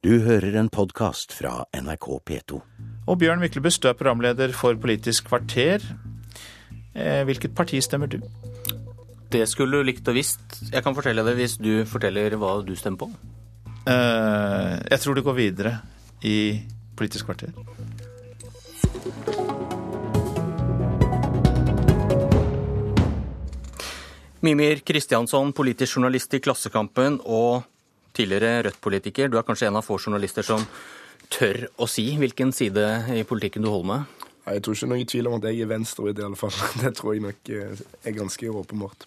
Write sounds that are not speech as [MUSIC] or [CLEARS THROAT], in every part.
Du hører en podkast fra NRK P2. Og Bjørn Myklebust, du er programleder for Politisk kvarter. Eh, hvilket parti stemmer du? Det skulle du likt og visst. Jeg kan fortelle det hvis du forteller hva du stemmer på. Eh, jeg tror det går videre i Politisk kvarter. Mimir Kristiansson, politisk journalist i Klassekampen og tidligere Rødt-politiker. Du er kanskje en av få journalister som tør å si hvilken side i politikken du holder med? Jeg tror ikke noen tvil om at jeg er venstrevidd, i alle fall. [LAUGHS] Det tror jeg nok eh, er ganske åpenbart.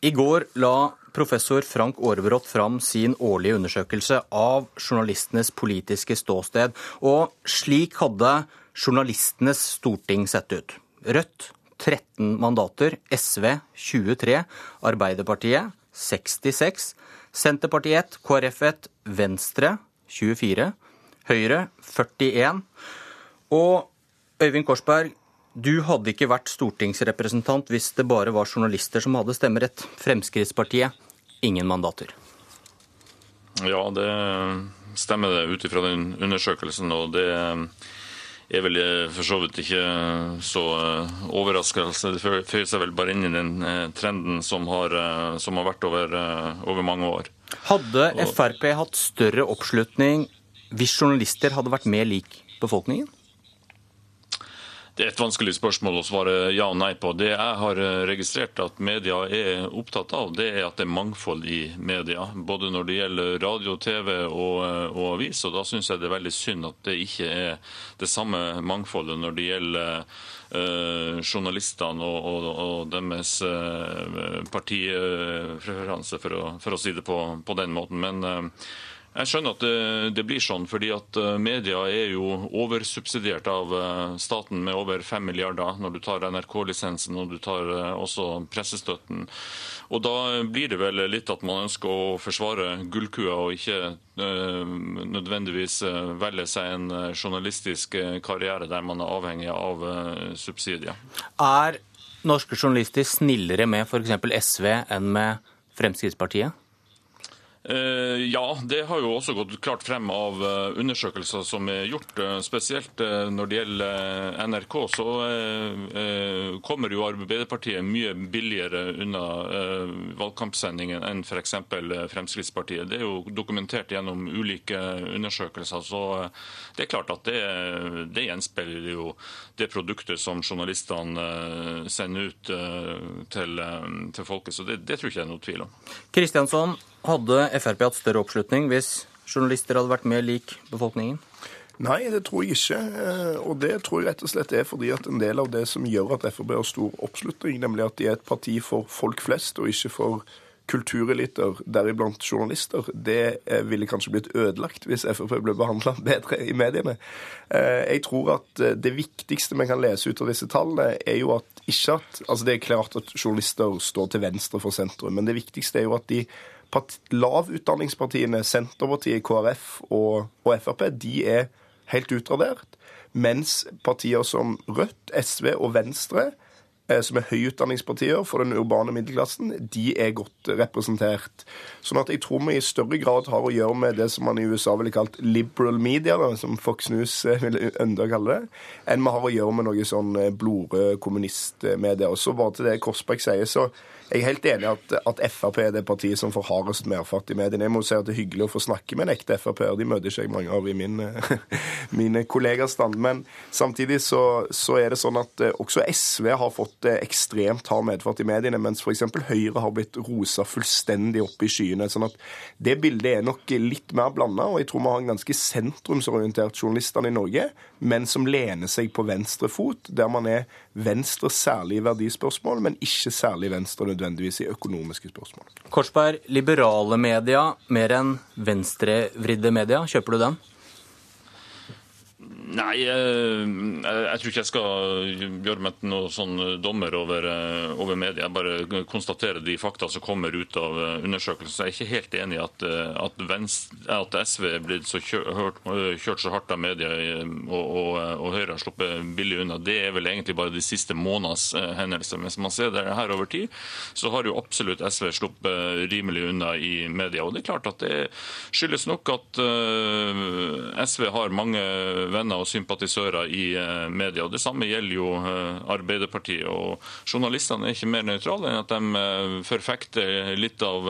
I går la professor Frank Aarebrot fram sin årlige undersøkelse av journalistenes politiske ståsted. Og slik hadde journalistenes storting sett ut. Rødt 13 mandater, SV 23, Arbeiderpartiet 66, Senterpartiet 1, KrF 1, Venstre 24, Høyre 41. Og Øyvind Korsberg, du hadde ikke vært stortingsrepresentant hvis det bare var journalister som hadde stemmerett. Fremskrittspartiet ingen mandater. Ja, det stemmer det ut ifra den undersøkelsen. og det er vel for så vidt ikke så overraskelse. Det føyer seg vel bare inn i den trenden som har, som har vært over, over, mange år. Hadde Frp hatt større oppslutning hvis journalister hadde vært mer lik befolkningen? Et vanskelig spørsmål å svare ja og nei på. Det jeg har registrert at media er opptatt av, det er at det er mangfold i media. Både når det gjelder radio, TV og, og avis. Og da syns jeg det er veldig synd at det ikke er det samme mangfoldet når det gjelder uh, journalistene og, og, og deres uh, partipreferanse, for, for, å si det på, på den måten. Men uh, jeg skjønner at det, det, blir sånn, fordi at media er jo oversubsidiert av staten med over 5 milliarder når du tar NRK-lisensen og du tar også pressestøtten. Og Da blir det vel litt at man ønsker å forsvare gullkua og ikke nødvendigvis velge seg en journalistisk karriere der man er avhengig av subsidier. Er norske journalister snillere med f.eks. SV enn med Fremskrittspartiet? Ja, det har jo også gått klart frem av undersøkelser som er gjort. Spesielt når det gjelder NRK, så kommer jo Arbeiderpartiet mye billigere unna valgkampsendingen enn f.eks. Fremskrittspartiet. Det er jo dokumentert gjennom ulike undersøkelser. Så det er klart at det, det gjenspeiler jo det produktet som journalistene sender ut til, til folket. Så det, det tror jeg ikke det er noe tvil om. Kristiansson, hadde Frp hatt større oppslutning hvis journalister hadde vært mer lik befolkningen? Nei, det tror jeg ikke. Og det tror jeg rett og slett er fordi at en del av det som gjør at Frp har stor oppslutning, nemlig at de er et parti for folk flest og ikke for kultureliter, deriblant journalister, det ville kanskje blitt ødelagt hvis Frp ble behandla [LAUGHS] bedre i mediene. Jeg tror at det viktigste vi kan lese ut av disse tallene, er jo at ikke at Altså det er klart at journalister står til venstre for sentrum, men det viktigste er jo at de lavutdanningspartiene, Senterpartiet, KrF og, og Frp, de er helt utradert. Mens partier som Rødt, SV og Venstre, som er høyutdanningspartier for den urbane middelklassen, de er godt representert. Sånn at jeg tror vi i større grad har å gjøre med det som man i USA ville kalt liberal media, som Fox News vil enda kalle det, enn vi har å gjøre med noe sånn blodrød kommunistmedia. Og så bare til det Korsberg sier, så jeg er helt enig i at, at, Frp er det partiet som får hardest medfart i mediene. Jeg må si at det er hyggelig å få snakke med en ekte Frp-er. De møter ikke jeg mange av i min, [LAUGHS] mine kollegastand. Men samtidig så, så, er det sånn at også SV har fått ekstremt hard medfart i mediene, mens f.eks. Høyre har blitt rosa fullstendig opp i skyene. sånn at det bildet er nok litt mer blanda, og jeg tror vi har en ganske sentrumsorientert journalistene i Norge, men som lener seg på venstre fot, der man er venstre særlig i verdispørsmål, men ikke særlig venstre nødvendigvis i økonomiske spørsmål. Korsberg, liberale media mer enn venstrevridde media, kjøper du den? Nei, jeg, jeg, tror ikke jeg skal gjøre meg til noen sånn dommer over, eh, over, media. Jeg bare konstaterer de fakta som kommer ut av eh, undersøkelsen. Jeg er ikke helt enig i at, eh, at, at, SV er blitt så kjørt, kjørt, så hardt av media og, og, og, Høyre har sluppet billig unna. Det er vel egentlig bare de siste måneders hendelser. Mens man ser det her over tid, så har jo absolutt SV sluppet rimelig unna i media. Og det er klart at det skyldes nok at SV har mange venner og sympatisører i eh, media. Det samme gjelder jo eh, Arbeiderpartiet. og Journalistene er ikke mer nøytrale enn at de eh, forfekter litt av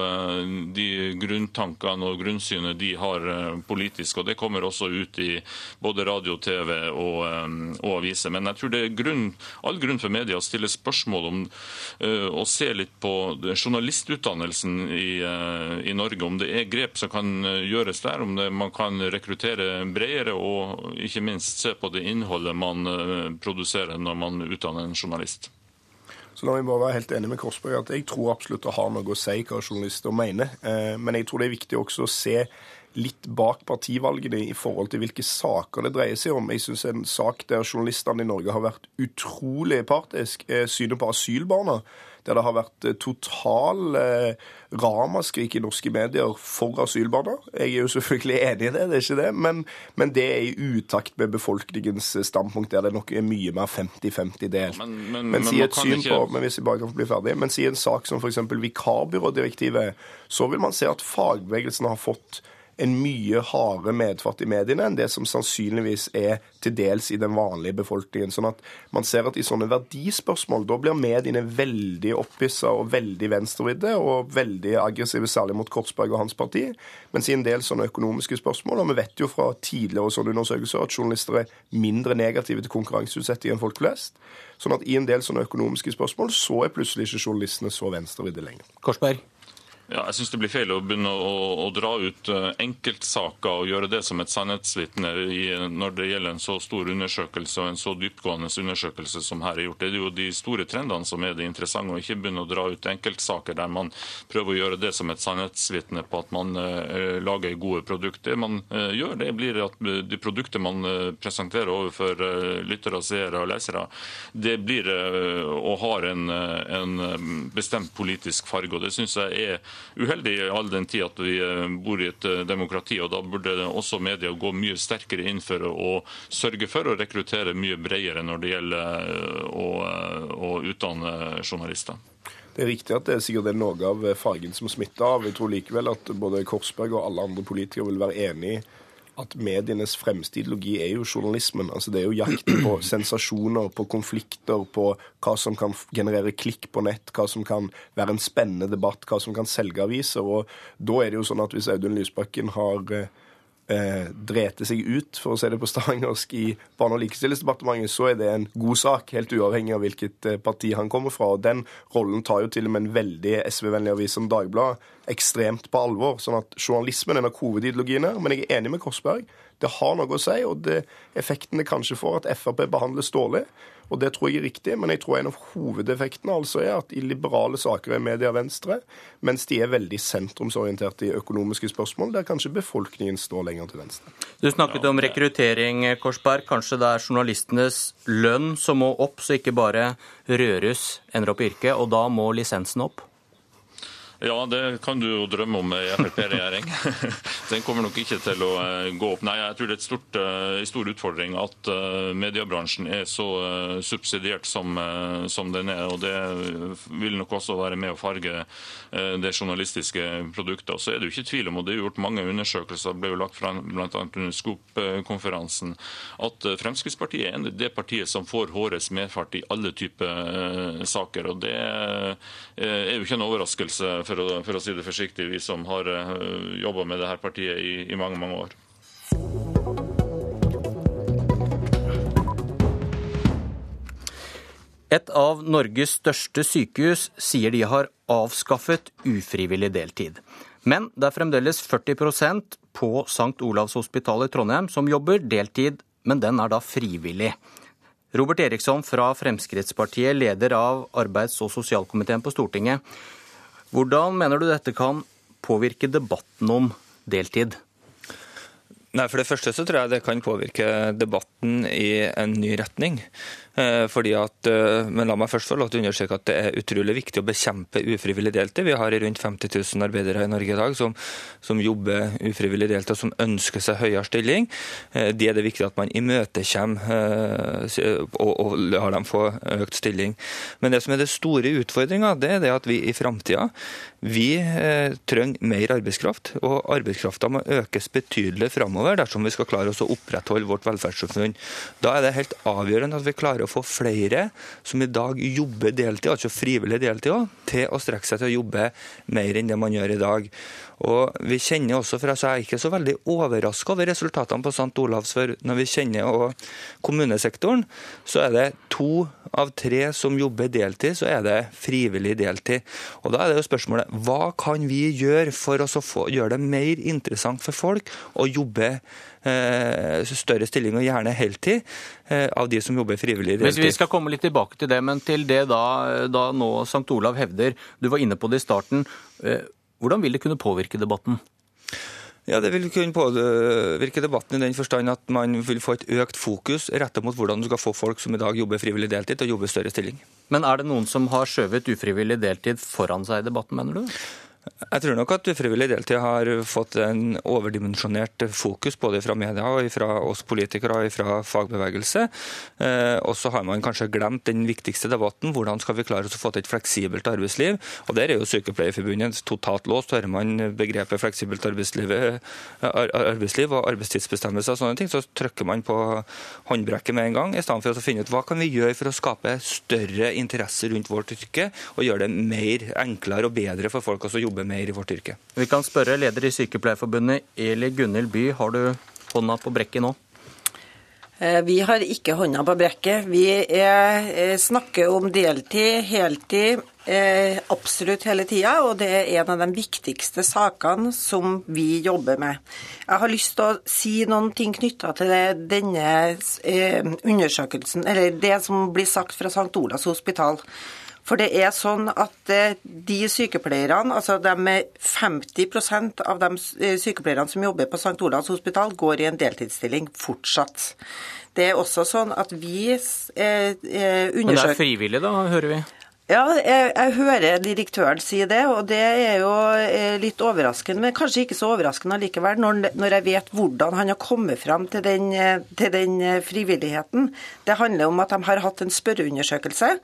de grunntankene og grunnsynet de har politisk. og Det kommer også ut i både radio, TV og, og aviser. Men jeg tror det er grunn, all grunn for media å stille spørsmål om å se litt på journalistutdannelsen i, i Norge. Om det er grep som kan gjøres der, om det, man kan rekruttere bredere og ikke minst minst se på det innholdet man eh, produserer når man utdanner en journalist. Så la meg bare være helt enig med Korsberg at Jeg tror absolutt det har noe å si hva journalister mener. Eh, men jeg tror det er viktig også å se litt bak partivalgene i forhold til hvilke saker det dreier seg om. Jeg syns en sak der journalistene i Norge har vært utrolig partisk, er synet på asylbarna der det har vært eh, total eh, ramaskrik i norske medier for asylbarna. Jeg er jo [LAUGHS] selvfølgelig enig i det, det er ikke det, men, men det er i utakt med befolkningens standpunkt, der det nok er mye mer 50-50 delt. Men, men, men, si et syn ikke... på, men hvis jeg bare kan bli ferdig, men si en sak som f.eks. vikarbyrådirektivet, så vil man se at fagbevegelsen har fått en mye hardere medfart i mediene enn det som sannsynligvis er til dels i den vanlige befolkningen. Sånn at man ser at i sånne verdispørsmål, da blir mediene veldig opphissa og veldig venstrevridde og veldig aggressive, særlig mot Korsberg og hans parti. Mens i en del sånne økonomiske spørsmål, og vi vet jo fra tidligere sånne undersøkelser at journalister er mindre negative til konkurranseutsetting enn folk flest. Sånn at i en del sånne økonomiske spørsmål så er plutselig ikke journalistene så venstrevridde lenger. Korsberg? Ja, jeg syns det blir feil å begynne å, å, dra ut eh, enkeltsaker og gjøre det som et sannhetsvitne når det gjelder en så stor undersøkelse og en så dyptgående undersøkelse som her er gjort. Det er jo de store trendene som er det interessante, og ikke begynne å dra ut enkeltsaker der man prøver å gjøre det som et sannhetsvitne på at man uh, lager gode produkter. Det man uh, gjør, det blir at de produkter man presenterer overfor lyttere, seere og lesere, det blir og har en, en bestemt politisk farge. og Det syns jeg er uheldig all den tid at vi eh, bor i et eh, demokrati. og Da burde også media gå mye sterkere inn for å sørge for å rekruttere mye bredere når det gjelder eh, å, å utdanne journalister. Det er riktig at det er sikkert noe av fargen som smitter av. Jeg tror likevel at både Korsberg og alle andre politikere vil være enig i at medienes fremste ideologi er jo journalismen. Altså Det er jo jakten på [CLEARS THROAT] sensasjoner, på konflikter, på hva som kan generere klikk på nett, hva som kan være en spennende debatt, hva som kan selge aviser. Og da er det jo sånn at hvis Audun Lysbakken har eh, eh, drete seg ut, for å si det på stavangersk, i Barne- og likestillingsdepartementet, så er det en god sak, helt uavhengig av hvilket eh, parti han kommer fra. Og Den rollen tar jo til og med en veldig SV-vennlig avis som Dagbladet ekstremt på alvor. sånn at journalismen er av hovedideologiene. Men jeg er enig med Korsberg. Det har noe å si, og det, effekten det kanskje får at Frp behandles dårlig. Og det tror jeg er riktig, men jeg tror en av hovedeffektene altså er at i liberale saker er media venstre, mens de er veldig sentrumsorienterte i økonomiske spørsmål, der kanskje befolkningen står lenger til venstre. Du snakket om rekruttering, Korsberg. Kanskje det er journalistenes lønn som må opp, så ikke bare Rørus ender opp i yrket, og da må lisensen opp? Ja, det kan du jo drømme om i Frp-regjering. [LAUGHS] Den kommer nok ikke til å eh, gå opp. Nei, jeg tror det er en eh, stor utfordring at eh, mediebransjen er så subsidiert som, som, den er. og Det vil nok også være med å farge det journalistiske produktet. Og så er det jo ikke tvil om, og det er gjort mange undersøkelser, det ble jo lagt fram bl.a. under Skop-konferansen, at Fremskrittspartiet er det partiet som får hårets medfart i alle typer saker. og Det er jo ikke en overraskelse for å, for å si det forsiktig, vi som har jobba med dette partiet i, i mange, mange år. Et av Norges største sykehus sier de har avskaffet ufrivillig deltid. Men det er fremdeles 40% på St. Olavs hospital i Trondheim som jobber deltid, men den er da frivillig. Robert Eriksson fra Fremskrittspartiet, leder av arbeids- og sosialkomiteen på Stortinget. Hvordan mener du dette kan påvirke debatten om deltid? Nei, For det første så tror jeg det kan påvirke debatten i en ny retning. Eh, fordi at, eh, men la meg først få lov til å understreke at det er utrolig viktig å bekjempe ufrivillig deltid. Vi har rundt 50 000 arbeidere i Norge i dag som, som jobber ufrivillig deltid, som ønsker seg høyere stilling. Eh, det er det viktig at man imøtekommer og, og lar dem få økt stilling. Men det som er det store utfordringa, det er det at vi i framtida vi trenger mer arbeidskraft. Og arbeidskrafta må økes betydelig framover dersom vi skal klare oss å opprettholde vårt velferdssamfunn. Da er det helt avgjørende at vi klarer å få flere som i dag jobber deltid, altså frivillig deltid òg, til å strekke seg til å jobbe mer enn det man gjør i dag. Og vi kjenner også, for Jeg er ikke så veldig overraska over resultatene på St. Olavs. for Når vi kjenner kommunesektoren, så er det to av tre som jobber deltid, så er det frivillig deltid. Og Da er det jo spørsmålet hva kan vi gjøre for å gjøre det mer interessant for folk å jobbe eh, større stilling, og gjerne heltid, eh, av de som jobber frivillig. Hvis vi skal komme litt tilbake til det, men til det da, da nå St. Olav hevder, du var inne på det i starten. Eh, hvordan vil det kunne påvirke debatten? Ja, Det vil kunne påvirke debatten i den forstand at man vil få et økt fokus rettet mot hvordan du skal få folk som i dag jobber frivillig deltid, til å jobbe større stilling. Men er det noen som har skjøvet ufrivillig deltid foran seg i debatten, mener du? Jeg tror nok at ufrivillig deltid har fått en overdimensjonert fokus både fra media og fra oss politikere og fra fagbevegelse. Eh, og så har man kanskje glemt den viktigste debatten, hvordan skal vi klare oss å få til et fleksibelt arbeidsliv. Og Der er jo Sykepleierforbundet totalt låst. Hører man begrepet fleksibelt arbeidsliv, og arbeidstidsbestemmelser og sånne ting, så trykker man på håndbrekket med en gang, i stedet for å finne ut hva kan vi gjøre for å skape større interesse rundt vårt yrke og gjøre det mer enklere og bedre for folk å jobbe mer i vårt yrke. Vi kan spørre leder i Sykepleierforbundet, Eli Gunhild By. Har du hånda på brekket nå? Eh, vi har ikke hånda på brekket. Vi er, eh, snakker om deltid, heltid, eh, absolutt hele tida, og det er en av de viktigste sakene som vi jobber med. Jeg har lyst til å si noen ting knytta til denne undersøkelsen, eller det som blir sagt fra St. Olavs hospital. For det er sånn at eh, de sykepleierne, altså de med 50 av de eh, sykepleierne som jobber på St. Olavs hospital, går i en deltidsstilling fortsatt. Det er også sånn at vi eh, undersøker Men det er frivillig, da, hører vi? Ja, jeg, jeg, hører direktøren si det, og det er jo litt overraskende. Men kanskje ikke så overraskende likevel, når, når jeg vet hvordan han har kommet fram til den, til den frivilligheten. Det handler om at de har hatt en spørreundersøkelse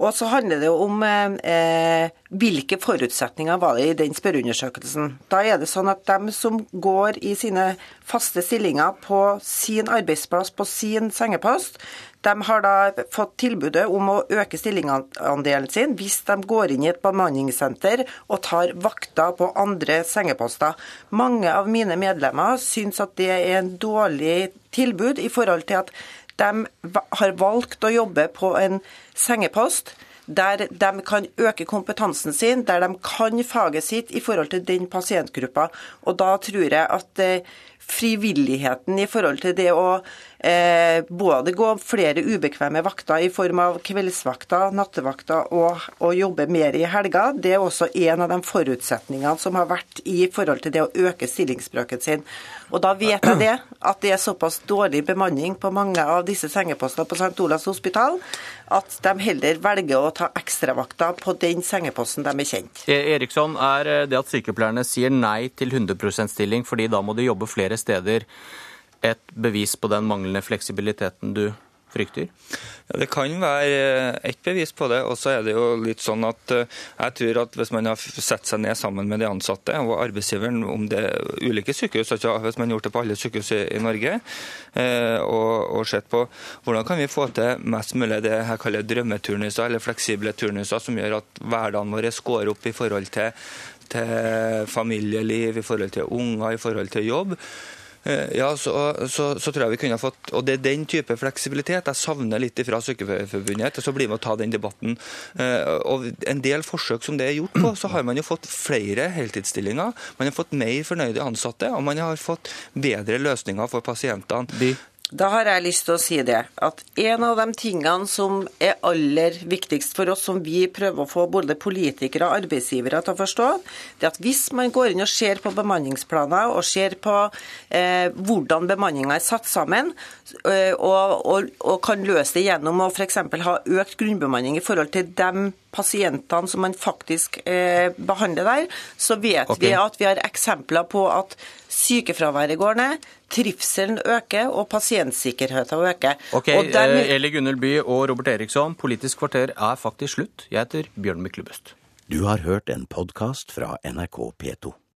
og så handler det om eh, hvilke forutsetninger var det i den spørreundersøkelsen. Da er det sånn at de som går i sine faste stillinger på sin arbeidsplass, på sin sengepost, de har da fått tilbudet om å øke stillingsandelen sin hvis de går inn i et bemanningssenter og tar vakter på andre sengeposter. Mange av mine medlemmer syns at det er en dårlig tilbud i forhold til at de har valgt å jobbe på en sengepost der de kan øke kompetansen sin, der de kan faget sitt i forhold til den pasientgruppa. Og da tror jeg at eh, frivilligheten i forhold til det å eh, både gå flere ubekvemme vakter i form av kveldsvakter, nattevakter og, og, jobbe mer i helga, det er også en av de forutsetningene som har vært i forhold til det å øke stillingsbrøken sin. Og da vet jeg det, at det er såpass dårlig bemanning på mange av disse sengepostene på St. Olavs hospital, at de heller velger å ta ekstravakter på den sengeposten de er kjent. E- Eriksson, er det at sykepleierne sier nei til 100 stilling fordi da må de jobbe flere steder, et bevis på den manglende fleksibiliteten du frykter? Ja, Det kan være et bevis på det. Og så er det jo litt sånn at eh, jeg tror at hvis man har sett seg ned sammen med de ansatte og arbeidsgiveren om det ulike sykehus, altså hvis man har gjort det på alle sykehus i, i Norge, eh, og, og, sett på hvordan kan vi få til mest mulig det jeg kaller drømmeturnuser, eller fleksible turnuser, som gjør at hverdagen vår skårer opp i forhold til, til familieliv, i forhold til unger, i forhold til jobb. Eh, ja, så, så, så, tror jeg vi kunne fått Og det er den type fleksibilitet jeg savner litt fra Sykepleierforbundet. Så blir vi å ta den debatten. Eh, og en del forsøk som det er gjort på, så har man jo fått flere heltidsstillinger. Man har fått mer fornøyde ansatte, og man har fått bedre løsninger for pasientene. De Da har jeg lyst til å si det, at en av de tingene som er aller viktigst for oss, som vi prøver å få både politikere og arbeidsgivere til å forstå, det er at hvis man går inn og ser på bemanningsplaner og ser på eh, hvordan bemanninga er satt sammen, eh, og, og, og, kan løse det gjennom å f.eks. ha økt grunnbemanning i forhold til de pasientene som man faktisk eh, behandler der, så vet okay. vi at vi har eksempler på at sykefraværet går ned, trivselen øker og pasientsikkerheten øker. Ok, der... Eh, Eli Gunnhild By og Robert Eriksson, Politisk kvarter er faktisk slutt. Jeg heter Bjørn Myklebust. Du har hørt en podkast fra NRK P2.